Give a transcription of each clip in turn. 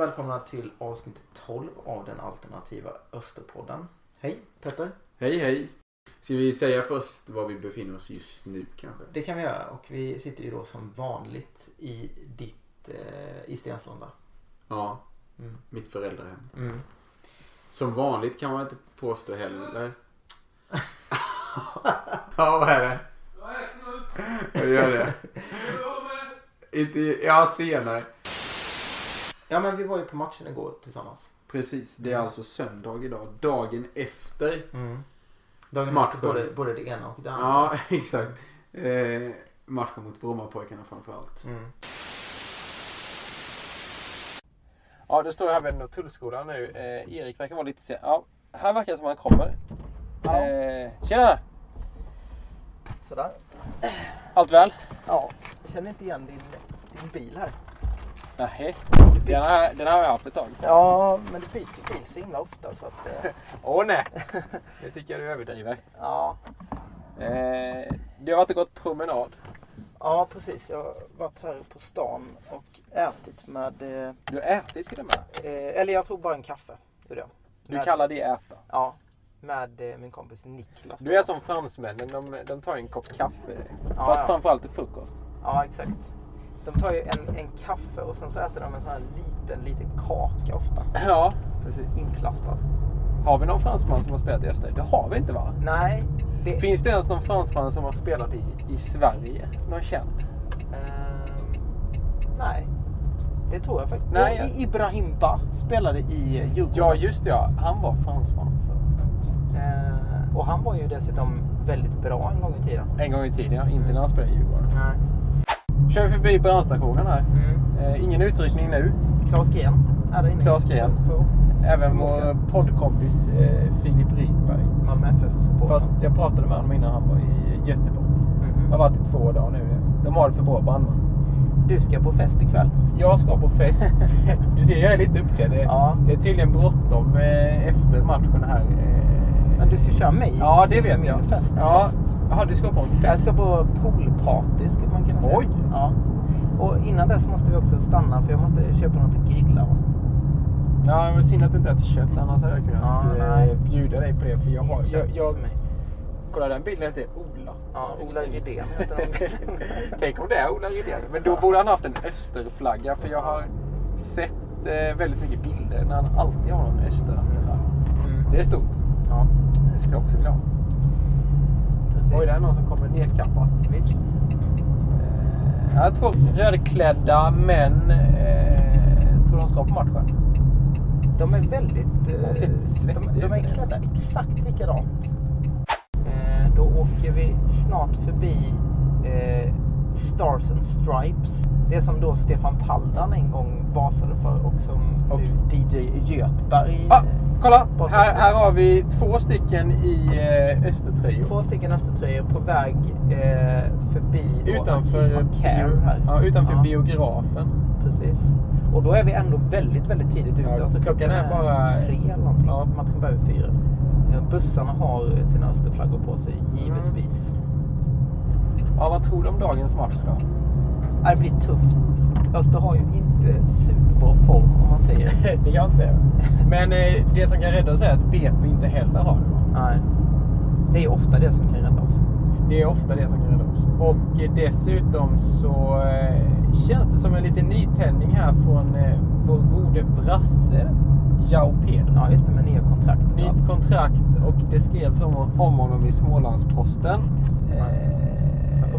Välkomna till avsnitt 12 av den alternativa Österpodden. Hej Petter. Hej hej. Ska vi säga först var vi befinner oss just nu kanske? Det kan vi göra och vi sitter ju då som vanligt i ditt, eh, i Stenslanda. Ja, Mm. mitt föräldrahem. Mm. Som vanligt kan man inte påstå heller. ja, vad är det? Jag gör det. Inte, ja, senare. Ja men vi var ju på matchen igår tillsammans. Precis, det är alltså söndag idag. Dagen efter. Mm. Dagen Matchen. efter både, både det ena och det andra. Ja, exakt. Eh, matchen mot Brommapojkarna framförallt. Mm. Ja, då står jag här vid Norrtullskolan nu. Eh, Erik verkar vara lite sen. Ja, här verkar det som han kommer. Ja. Eh, tjena! Sådär. Allt väl? Ja, jag känner inte igen din, din bil här. Nej, den har, den har jag haft ett tag. Ja, men du byter bil så himla ofta så att... eh, Åh nej! Det tycker jag du överdriver. ja. Eh, du har varit och gått promenad. ja, precis. Jag har varit här på stan och ätit med... Eh, Du har ätit till och med. eh, eller jag tog bara en kaffe. Gjorde jag. Du Med- kallar det äta. Ja, med eh, min kompis Niklas. Du är som fransmännen. De, de tar en kopp kaffe. Ja, Fast ja. framförallt till frukost. Ja, exakt. De tar ju en, en kaffe och sen så äter de en sån här liten, liten kaka ofta. Ja, precis. Inplastad. Har vi någon fransman som har spelat i Österrike? Det har vi inte va? Nej, det... Finns det ens någon fransman som har spelat i, i Sverige? Någon känd? Ehm, nej. Det tror jag faktiskt. Nej, jag- Ibrahim Ba spelade i eh, Djurgården. Ja, just det. Ja. Han var fransman. Så. Eh, och han var ju dessutom väldigt bra en gång i tiden. En gång i tiden, ja. Inte när han spelade i Djurgården. Nej. Kör vi förbi brandstationen här. Mm. Eh, ingen utryckning nu. Claes Gren är där inne. Claes Gren. Även vår poddkompis eh, Filip Rydberg. Malmö FF-supporter. Fast jag pratade med honom innan han var i Göteborg. Jag har varit i två dagar nu. De har det för bra brandman. Du ska på fest ikväll. Jag ska på fest. du ser, jag är lite uppklädd. Det, Ja. det är tydligen bråttom eh, efter matchen här. Eh, Men du ska köra mig Ja, det vet jag. fest ja. först. Jaha, du ska på en fest? Jag ska på poolparty skulle man kunna säga. Oj. Ja. Och innan dess måste vi också stanna för jag måste köpa något att grilla. Va? Ja, men synd att du inte äter kött. Annars hade jag kunnat Ja, eh, nej. bjuda dig på det. För jag har... Jag, jag, kolla, den bilden heter Ola. Ja, Ola Rydén heter den. Tänk om det är Ola Rydén. Men då borde han haft en österflagga. För jag har sett eh, väldigt mycket bilder när han alltid har någon österattiralj. Det är stort. Ja, Det skulle jag också vilja ha. precis. Oj, det är någon som kommer nedkappat. Visst. Eh, Jag har två rödklädda män. Eh, tror de ska på matchen. De är väldigt... eh, De ser lite svettiga de, de är klädda exakt likadant. Eh, då åker vi snart förbi eh, Stars and Stripes. Det som då Stefan Paldan en gång basade för och som Och- nu DJ Göthberg... Ah, eh, kolla! Här, här har vi två stycken i eh, östertröjor. Två stycken östertröjor på väg eh, förbi Utanför, Care ja, utanför Ja, biografen. Precis. Och då är vi ändå väldigt, väldigt tidigt ute. Ja, alltså, klockan är bara- tre eller någonting. Ja. Matchen börjar fyra. Bussarna har sina österflaggor på sig, givetvis. Ja, vad tror du om dagens match då? Det blir tufft. Öster har ju inte superbra form om man säger. det kan jag inte säga. Men eh, det som kan rädda oss är att BP inte heller har det. Nej. Det är ofta det som kan rädda oss. Det är ofta det som kan rädda oss. Och eh, dessutom så eh, känns det som en liten nytändning här från eh, vår gode brasse Jao Pedro. Ja, just det, med nya kontrakt. Nytt kontrakt och det skrevs om, om honom i Smålandsposten. Eh,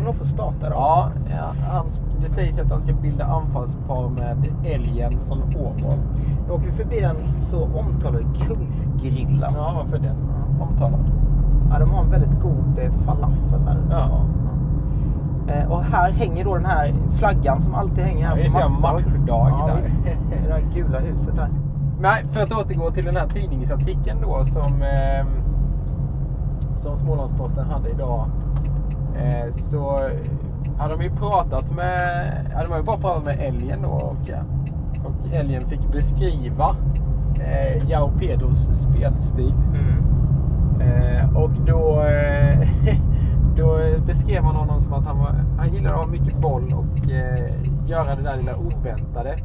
kommer nog få starta då. ja, ja han, det sägs att han ska bilda anfallspar med älgen från Åmål. Nu åker vi förbi den så omtalade Kungsgrillen. Ja, varför den omtalad? Ja, de har en väldigt god eh, falafel där. Ja. Eh, och här hänger då den här flaggan som alltid hänger här Ja, på matchdag Ja, där. visst. Det där gula huset där. Nej, för att återgå till den här tidningsartikeln då som, eh, som Smålandsposten hade idag. Eh, så hade de ju pratat med, ja, de har ju bara pratat med älgen då och, och älgen fick beskriva eh, Jao Pedros spelstil. Mm. Eh, och då, eh, då beskrev man honom som att han, var, han gillade att ha mycket boll och eh, göra det där lilla oväntade.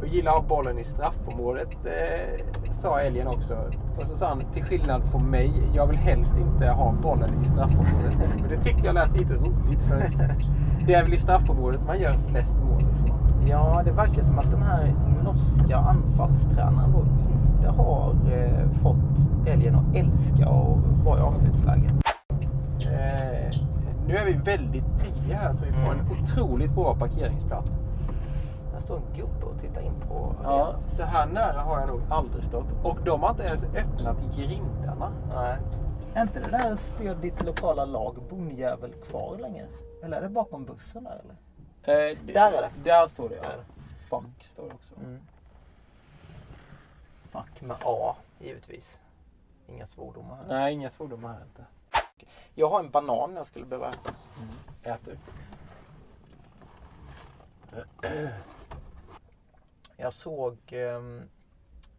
Och gillar att ha bollen i straffområdet, eh, sa älgen också. Och så sa han, till skillnad från mig, jag vill helst inte ha bollen i straffområdet. Men det tyckte jag lät lite roligt för det är väl i straffområdet man gör flest mål ifrån. Ja, det verkar som att den här norska anfallstränaren då inte har eh, fått älgen att älska och vara i avslutsläge. Eh, nu är vi väldigt tidiga här så vi får en otroligt bra parkeringsplats. Där står en gubbe och tittar in på Ja, så här nära har jag nog aldrig stått. Och de har inte ens öppnat grindarna. Nej. Är inte det där stöd ditt lokala lag bondjävel kvar längre? Eller är det bakom bussen där eller? Eh, Där är det. Där står det ja. Där. Fuck står det också. Mm. Fuck med A, givetvis. Inga svordomar här. Nej, inga svordomar här inte. Jag har en banan jag skulle behöva äta. Ät du. Jag såg um,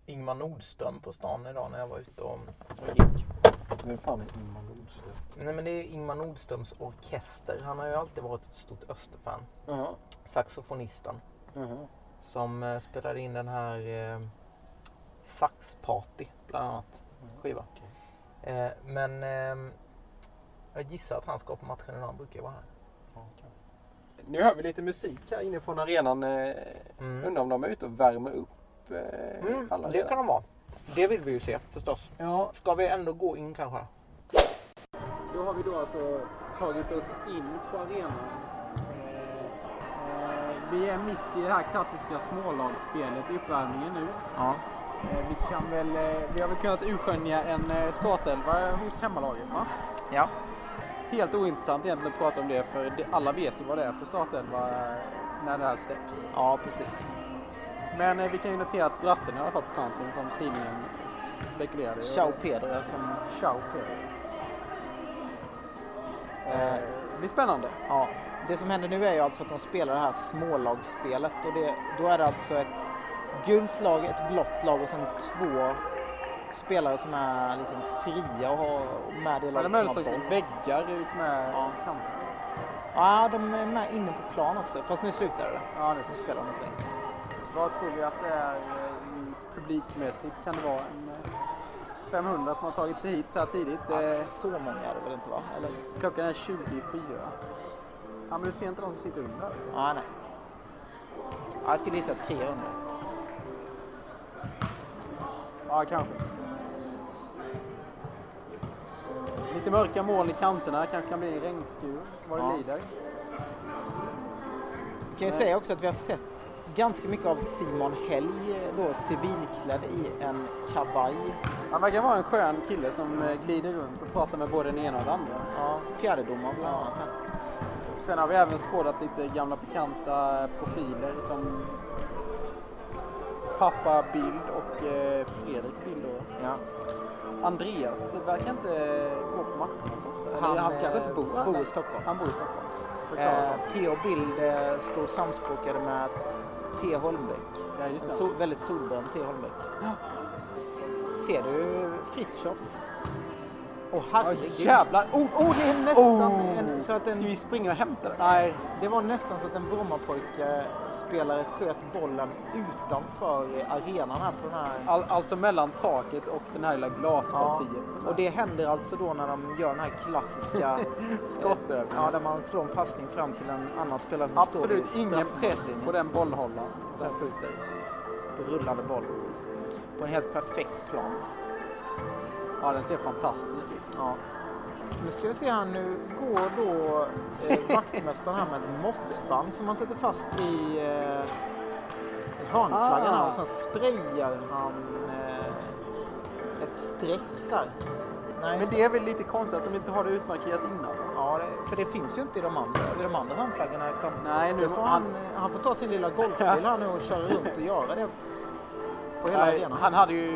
Ingmar Nordström på stan idag när jag var ute och, och gick. Vem fan är Ingmar Nordström? Nej men det är Ingmar Nordströms orkester. Han har ju alltid varit ett stort Österfan. Jaha. Saxofonisten. Jaha. Som eh, spelade in den här eh, Saxparty bland annat. Skiva. Eh, men eh, jag gissar att han ska på matchen idag. Han brukar ju vara här. Nu hör vi lite musik här inifrån arenan. Eh, Mm. Undrar om de är ute och värmer upp eh, Mm, alla det redan. kan de vara. Det vill vi ju se förstås. Ja, Ska vi ändå gå in kanske? Då har vi då alltså tagit oss in på arenan. Eh, vi är mitt i det här klassiska smålagsspelet i uppvärmningen nu. Ja. Vi, kan väl, vi har väl kunnat urskönja en startelva hos hemmalaget va? Ja. Helt ointressant egentligen att prata om det för alla vet ju vad det är för startelva när det här släpps. Ja, precis. Men eh, vi kan ju notera att brassen har fått chansen som tidningen spekulerade i. Ciao Pedro som... Ciao Pedro. Eh, det blir spännande. Ja. Det som händer nu är ju alltså att de spelar det här smålagsspelet och det, då är det alltså ett gult lag, ett blått lag och sen två spelare som är liksom fria och har med det Ja, laget de är väggar ut med Ja. kanter. Ja, de är med inne på plan också. Fast nu slutar det. Ja, Nu spelar de inte längre. Vad tror vi att det är eh, publikmässigt? Kan det vara en eh, 500 som har tagit sig hit så här tidigt? Ja, Eh, så många är det väl inte va? Eller? Klockan är 24. Ja, men du ser inte de som sitter under? Ja, nej. Ja, jag skulle gissa 300. Ja, kanske. Lite mörka moln i kanterna, kanske kan bli en regnskur vad det Ja. lider. Kan jag säga också att vi har sett ganska mycket av Simon Helg då civilklädd i en kavaj. Han verkar vara en skön kille som eh, glider runt och pratar med både den ena och den andra. Ja, fjärdedomare bland annat. här. Sen har vi även skådat lite gamla bekanta profiler som pappa Bild och eh, Fredrik Bild. Då. Ja. Andreas verkar inte gå på matcherna så ofta. Han, han eh, kanske inte bor här. bor i. Stockholm. Han bor i Stockholm. Eh, P.O. Bild eh, står samspråkade med T. Holmbäck. Ja, just En sol, väldigt solbränd T. Holmbäck. Ja. Ser du Fritiof? Åh Åh herregud. jävlar! Oh, Oh, det är nästan oh. en, så att en, Ska vi springa och hämta den? Nej. Det var nästan så att en Brommapojke spelare sköt bollen utanför arenan här på den här. All, alltså mellan taket och den här lilla glaspartiet. som och det händer alltså då när de gör den här klassiska Skottövningen. Ja, där man slår en passning fram till en annan spelare som Absolut står ingen press på den bollhållaren. Och sen skjuter rullande boll. På en helt perfekt plan. Ja, den ser fantastisk ut. Ja. Nu ska vi se här, nu går då eh, vaktmästaren här med ett måttband som han sätter fast i eh, hörnflaggan här Ah. och sen sprayar han eh, ett streck där. Nej, Men det är väl lite konstigt att de inte har det utmarkerat innan? Ja, det, för det finns ju inte i de andra, i de andra hörnflaggorna. Utan Nej, nu får han, han får ta sin lilla golfbil här nu och köra runt och göra det på hela Nej, arenan. han hade ju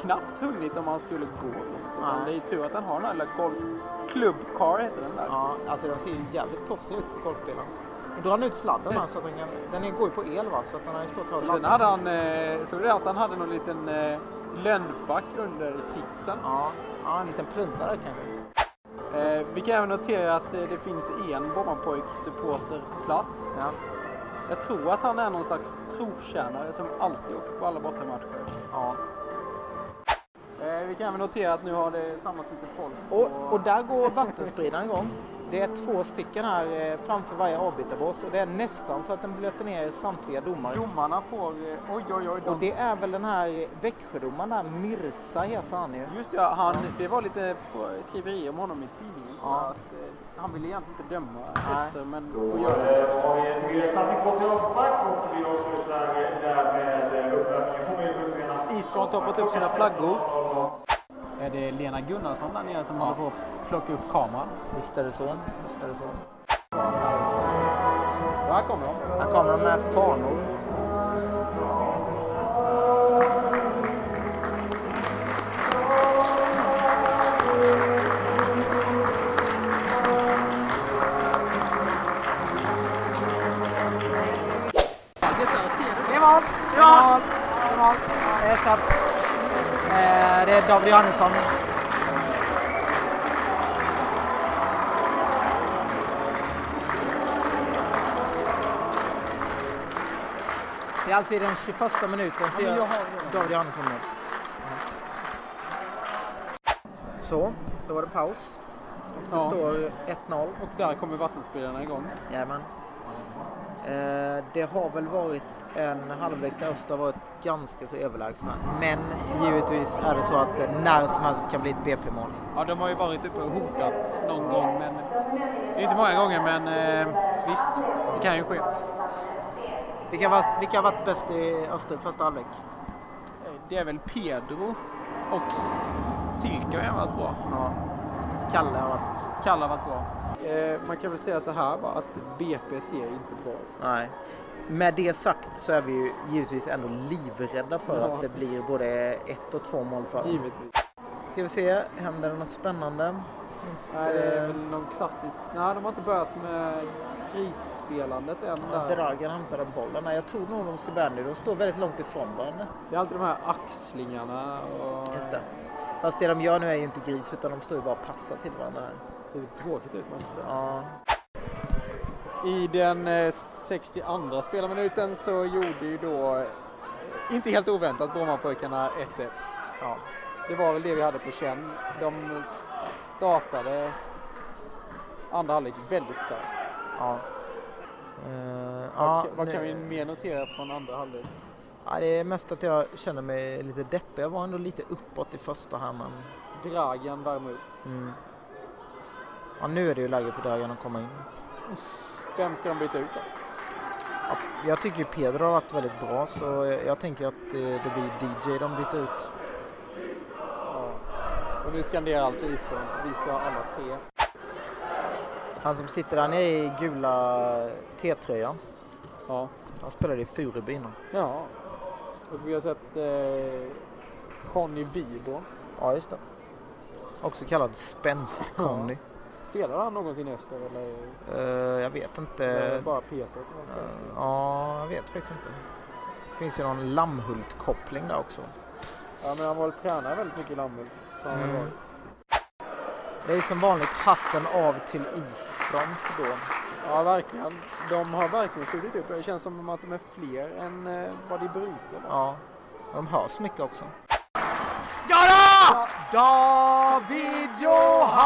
knappt hunnit om han skulle gå Nej. Det är tur att han har den här lilla golf... Club car heter den där. Ja, alltså den ser ju jävligt proffsig ut, golfbilen. Nu drar han ut sladden här så att den, kan, den går ju på el va, så att den har ju stått och Sen hade han, eh, såg du det att han hade någon liten eh, lönnfack under sitsen? Ja, ja, en liten pluntare kanske. Eh, vi kan även notera att eh, det finns en Brommapojk supporterplats. Ja. Jag tror att han är någon slags trotjänare som alltid åker på alla bortamatcher. Ja. Vi kan väl notera att nu har det samlats lite folk. Och, och där går vattenspridaren igång. Det är två stycken här eh, framför varje avbytarbås och det är nästan så att den blöter ner samtliga domare. Domarna får... eh, Oj, oj, oj. De, Och det är väl den här Växjödomaren där, Mirsa heter han ju. Just ja, han, det var lite på skriverier om honom i tidningen. Ja. Att, eh, han ville egentligen inte döma Nej. Öster, men Då får göra det. eh, har vi en tillräcklig kvar till avspark och vi avslutar därmed uppvärmningen på Medborgarna. Eastfront har fått upp sina flaggor. Är det Lena Gunnarsson där nere som håller på att plocka upp kameran? Visst är det så. Visst är det så. Och här kommer de. Här kommer de med fanor. Det mål! Det mål! Det mål. Det är straff. Eh, Det är David Johannesson. Det är alltså i den 21 minuten så Ja, gör det. David Johannesson mål. Så, då var det paus. Och det Ja. står 1-0. Och där kommer vattenspridaren igång. Jajamän. Eh, det har väl varit en halvlek där Öster har varit ganska så överlägsna. Men givetvis är det så att det när som helst kan bli ett BP-mål. Ja, de har ju varit uppe och hotat någon gång, men inte många gånger, men eh, visst, det kan ju ske. Vilka, var, vilka har varit bäst i Öster första halvlek? Eh, Det är väl Pedro och Silke har varit bra. Ja. Kalle har varit... Kalle har varit bra. Eh, man kan väl säga så här bara, att BP ser inte bra ut. Nej. Med det sagt så är vi ju givetvis ändå livrädda för Ja. att det blir både ett och två mål för. Givetvis. Ska vi se, händer det något spännande? Nej, det är väl någon klassisk... Nej, de har inte börjat med grisspelandet än. Där. Dragan hämtar den bollen. Nej, jag tror nog de ska börja nu. De står väldigt långt ifrån varandra. Det är alltid de här axlingarna och... Just det. Fast det de gör nu är ju inte gris utan de står ju bara och passar till varandra här. Det ser lite tråkigt ut måste säga. Ja. I den eh, 62 spelminuten så gjorde ju då, eh, inte helt oväntat, Brommapojkarna 1-1. ja. Det var väl det vi hade på känn. De startade andra halvlek väldigt starkt. Ja. Vad, ja, vad nu- kan vi mer notera från andra halvlek? Ja, det är mest att jag känner mig lite deppig. Jag var ändå lite uppåt i första här men... Dragan värmer upp. Mm. Ja, nu är det ju läge för Dragan att komma in. Vem ska de byta ut då? Ja, jag tycker Pedro har varit väldigt bra så jag, jag tänker att eh, det blir DJ de byter ut. Ja. Och nu skanderar alltså Isfront, vi ska ha alla tre. Han som sitter där nere i gula T-tröjan. Ja. Han spelade i Furuby innan. ja. Och vi har sett eh, Johnny Vibo. Ja, just det. Också kallad Spänst-Conny. Spelade han någonsin i Öster eller Eh, jag vet eller är det inte. bara Peter som har spelat? Ja, jag vet faktiskt inte. Det finns ju någon Lammhult-koppling där också. Ja men han var tränare väldigt mycket i Lammhult. Så han Mm. varit. Det är som vanligt hatten av till Eastfront då. Ja verkligen. De har verkligen slutit upp. Det känns som att de är fler än eh, vad de brukar vara. Ja, de hörs mycket också. Ja då! David Johannesson!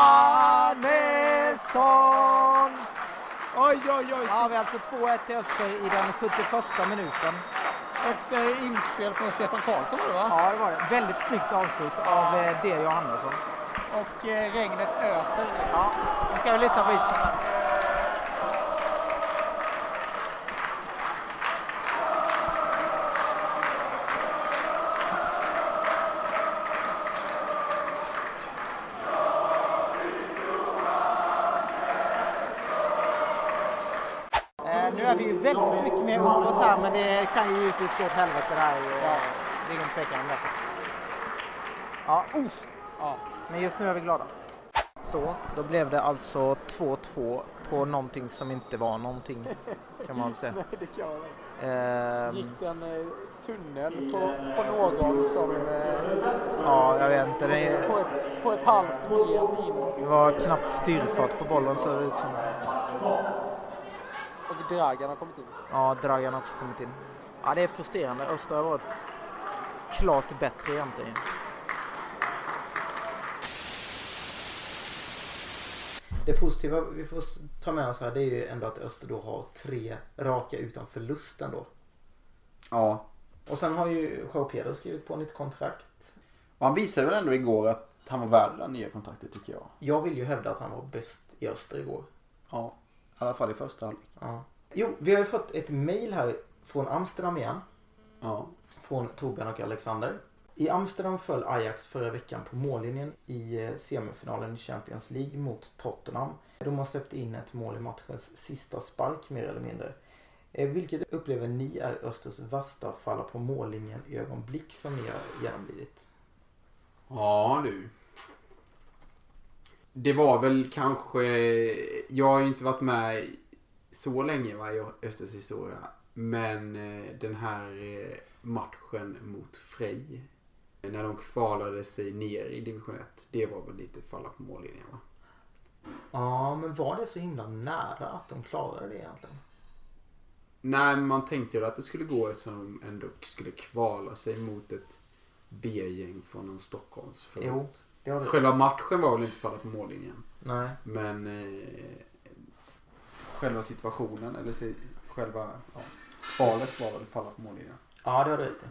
Oj oj oj! Ja, vi har alltså 2-1 till Öster i den 71 minuten. Efter inspel från Stefan Karlsson var det va? Ja, det var det. Väldigt snyggt avslut av eh, D. Johannesson. Och eh, regnet öser. Ja, nu ska vi lyssna på här. Eh, nu är vi ju väldigt mycket mer uppåt här men det kan ju givetvis gå åt helvete det här. Ja. Det är ingen tvekan om det. Ja, oh. Ja. Men just nu är vi glada. Så, då blev det alltså 2-2 på någonting som inte var någonting kan man väl säga. Nej det kan inte. Ehm, Gick det en eh, tunnel på, på någon som eh, ja, jag vet inte. Det, på, ett, på ett halvt ben in. det var knappt styrfart på bollen så det ut som. Och Dragan har kommit in. Ja, Dragan har också kommit in. Ja, det är frustrerande. Öster har varit klart bättre egentligen. Det positiva vi får ta med oss här det är ju ändå att Öster då har tre raka utan förlust ändå. Ja. Och sen har ju Joao Pedro skrivit på nytt kontrakt. Och han visade väl ändå igår att han var värd det nya kontraktet tycker jag. Jag vill ju hävda att han var bäst i Öster igår. Ja. I alla fall i första halvlek. Ja. Jo, vi har ju fått ett mail här från Amsterdam igen. Ja. Från Torbjörn och Alexander. I Amsterdam föll Ajax förra veckan på mållinjen i eh, semifinalen i Champions League mot Tottenham. De har släppt in ett mål i matchens sista spark mer eller mindre. Eh, vilket upplever ni är Östers värsta falla på mållinjen ögonblick som ni har genomlidit? Ja du. Det var väl kanske... Jag har ju inte varit med så länge va, i Östers historia. Men eh, den här matchen mot Frej. När de kvalade sig ner i division 1. Det var väl lite falla på mållinjen va? Ja, men var det så himla nära att de klarade det egentligen? Nej, man tänkte ju att det skulle gå eftersom de ändå skulle kvala sig mot ett B-gäng från någon Stockholms Jo, det har det. Själva matchen var väl inte falla på mållinjen. Nej. Men eh, själva situationen eller själva ja, kvalet var väl falla på mållinjen. Ja, det har du rätt i.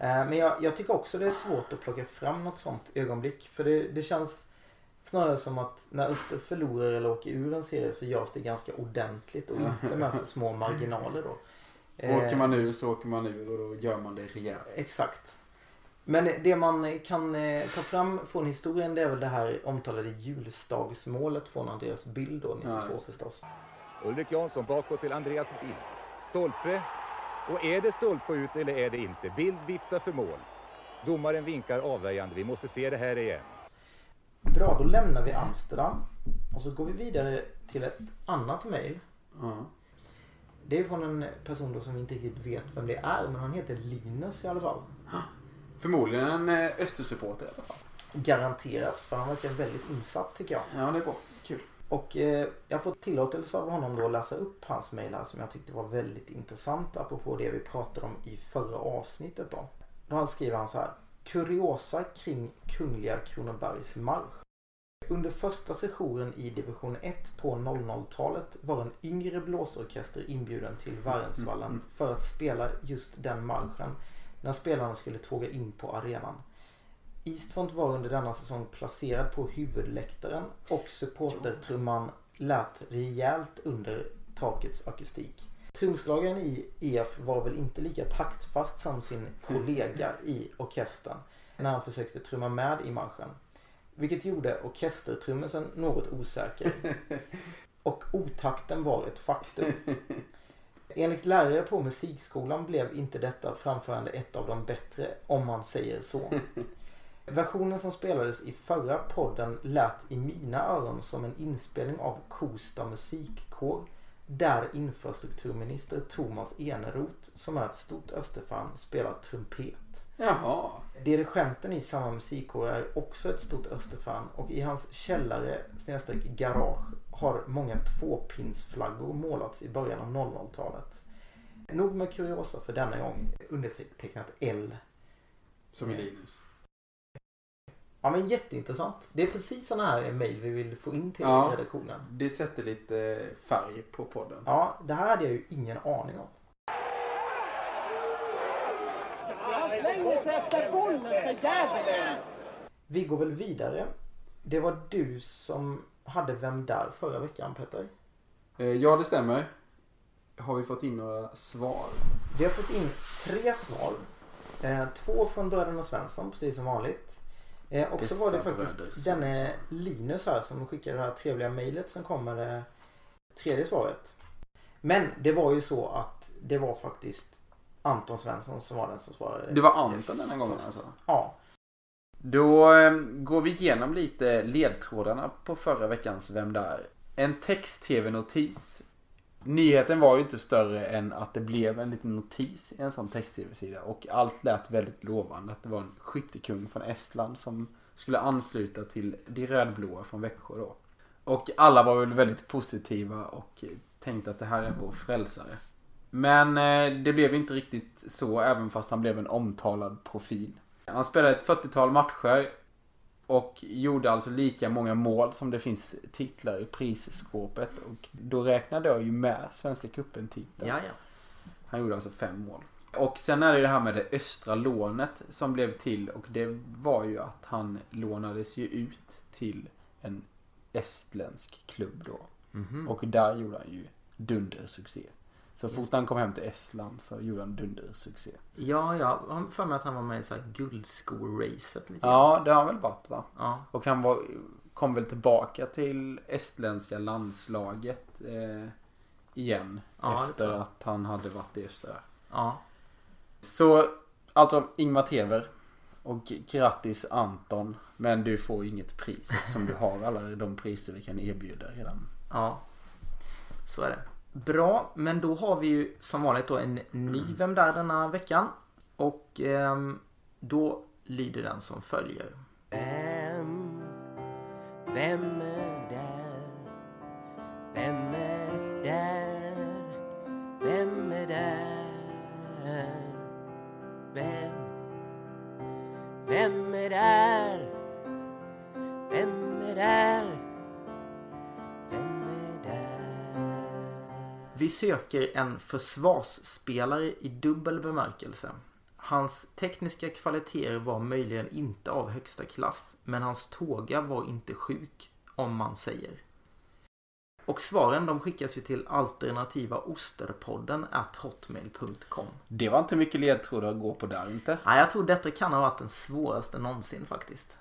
Eh, Men jag, jag tycker också det är svårt att plocka fram något sånt ögonblick. För det, det känns snarare som att när Öster förlorar eller åker ur en serie så görs det ganska ordentligt och inte med så små marginaler då. Eh, Åker man ur så åker man ur och då gör man det rejält. Exakt. Men det man kan eh, ta fram från historien det är väl det här omtalade julstagsmålet från Andreas Bild då, 92 Ja, förstås. Ulrik Jansson bakåt till Andreas Bild. Stolpe. Och är det stolpe ut eller är det inte? Bild viftar för mål. Domaren vinkar avvägande. Vi måste se det här igen. Bra, då lämnar vi Amsterdam och så går vi vidare till ett annat mejl. Ja. Det är från en person då som vi inte riktigt vet vem det är men han heter Linus i alla fall. Förmodligen en eh, Östersupporter i alla fall. Garanterat för han verkar väldigt insatt tycker jag. Ja, det är bra. Och eh, jag får tillåtelse av honom då att läsa upp hans mejl här som jag tyckte var väldigt intressant apropå det vi pratade om i förra avsnittet då. Då skriver han så här. Kuriosa kring Kungliga Kronobergs marsch. Under första sessionen i division 1 på 00-talet var en yngre blåsorkester inbjuden till Värensvallen för att spela just den marschen när spelarna skulle tåga in på arenan. Eastfront var under denna säsong placerad på huvudläktaren och supportertrumman lät rejält under takets akustik. Trumslagaren i EF var väl inte lika taktfast som sin kollega i orkestern när han försökte trumma med i marschen. Vilket gjorde orkestertrummisen något osäker. Och otakten var ett faktum. Enligt lärare på musikskolan blev inte detta framförande ett av de bättre, om man säger så. Versionen som spelades i förra podden lät i mina öron som en inspelning av Kosta musikkår där infrastrukturminister Thomas Eneroth, som är ett stort Österfan, spelar trumpet. Jaha. Dirigenten i samma musikkår är också ett stort Österfan och i hans källare snedstreck garage har många tvåpinsflaggor målats i början av 00-talet. Nog med kuriosa för denna gång. Undertecknat L. Som i Linus. Ja men jätteintressant. Det är precis sådana här mejl vi vill få in till Ja. redaktionen. Det sätter lite färg på podden. Ja, det här hade jag ju ingen aning om. Vi går väl vidare. Det var du som hade Vem där förra veckan Petter? Eh, Ja, det stämmer. Har vi fått in några svar? Vi har fått in tre svar. Eh, två från bröderna Svensson precis som vanligt. Eh, och så var det faktiskt denne Linus här som skickade det här trevliga mejlet som kom med det tredje svaret. Men det var ju så att det var faktiskt Anton Svensson som var den som svarade. Det var Anton denna gången alltså. Ja. Då eh, går vi igenom lite ledtrådarna på förra veckans Vem där? En text-tv-notis. Nyheten var ju inte större än att det blev en liten notis i en sån text-tv-sida. Och allt lät väldigt lovande. Att det var en skyttekung från Estland som skulle ansluta till de rödblåa från Växjö då. Och alla var väl väldigt positiva och tänkte att det här är vår frälsare. Men eh, det blev inte riktigt så även fast han blev en omtalad profil. Han spelade ett 40-tal matcher och gjorde alltså lika många mål som det finns titlar i prisskåpet. Och då räknade jag ju med Svenska cupen-titeln. Ja, ja. Han gjorde alltså fem mål. Och sen är det det här med det östra lånet som blev till och det var ju att han lånades ju ut till en estländsk klubb då. Mhm. Och där gjorde han ju dundersuccé. Så fort han kom hem till Estland så gjorde han dundersuccé. Ja, jag har för mig att han var med i så här guldsko-racet lite Ja, det har han väl varit va? Ja. Och han var, kom väl tillbaka till estländska landslaget eh, igen. Ja, det tror efter jag. att han hade varit i östra. Ja. Så alltså Ingmar Tever. Och grattis Anton. Men du får inget pris som du har alla de priser vi kan erbjuda redan. Ja. Så är det. Bra, men då har vi ju som vanligt då en ny Vem där denna veckan. Och ehm, då lyder den som följer. Vem, vem är där? Vem är där? Vem är där? Vem? Vem är där? Vi söker en försvarsspelare i dubbel bemärkelse. Hans tekniska kvaliteter var möjligen inte av högsta klass, men hans tåga var inte sjuk, om man säger. Och svaren de skickas ju till alternativa osterpodden at hotmail.com. Det var inte mycket ledtrådar att gå på där inte. Ja, jag tror detta kan ha varit den svåraste någonsin faktiskt.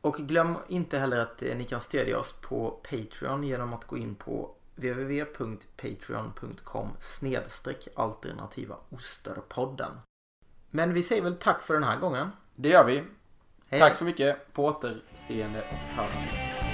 Och glöm inte heller att eh, ni kan stödja oss på Patreon genom att gå in på www.patreon.com snedstreck alternativa osterpodden. Men vi säger väl tack för den här gången. Det gör vi. Hej. Tack så mycket. På återseende och hörande.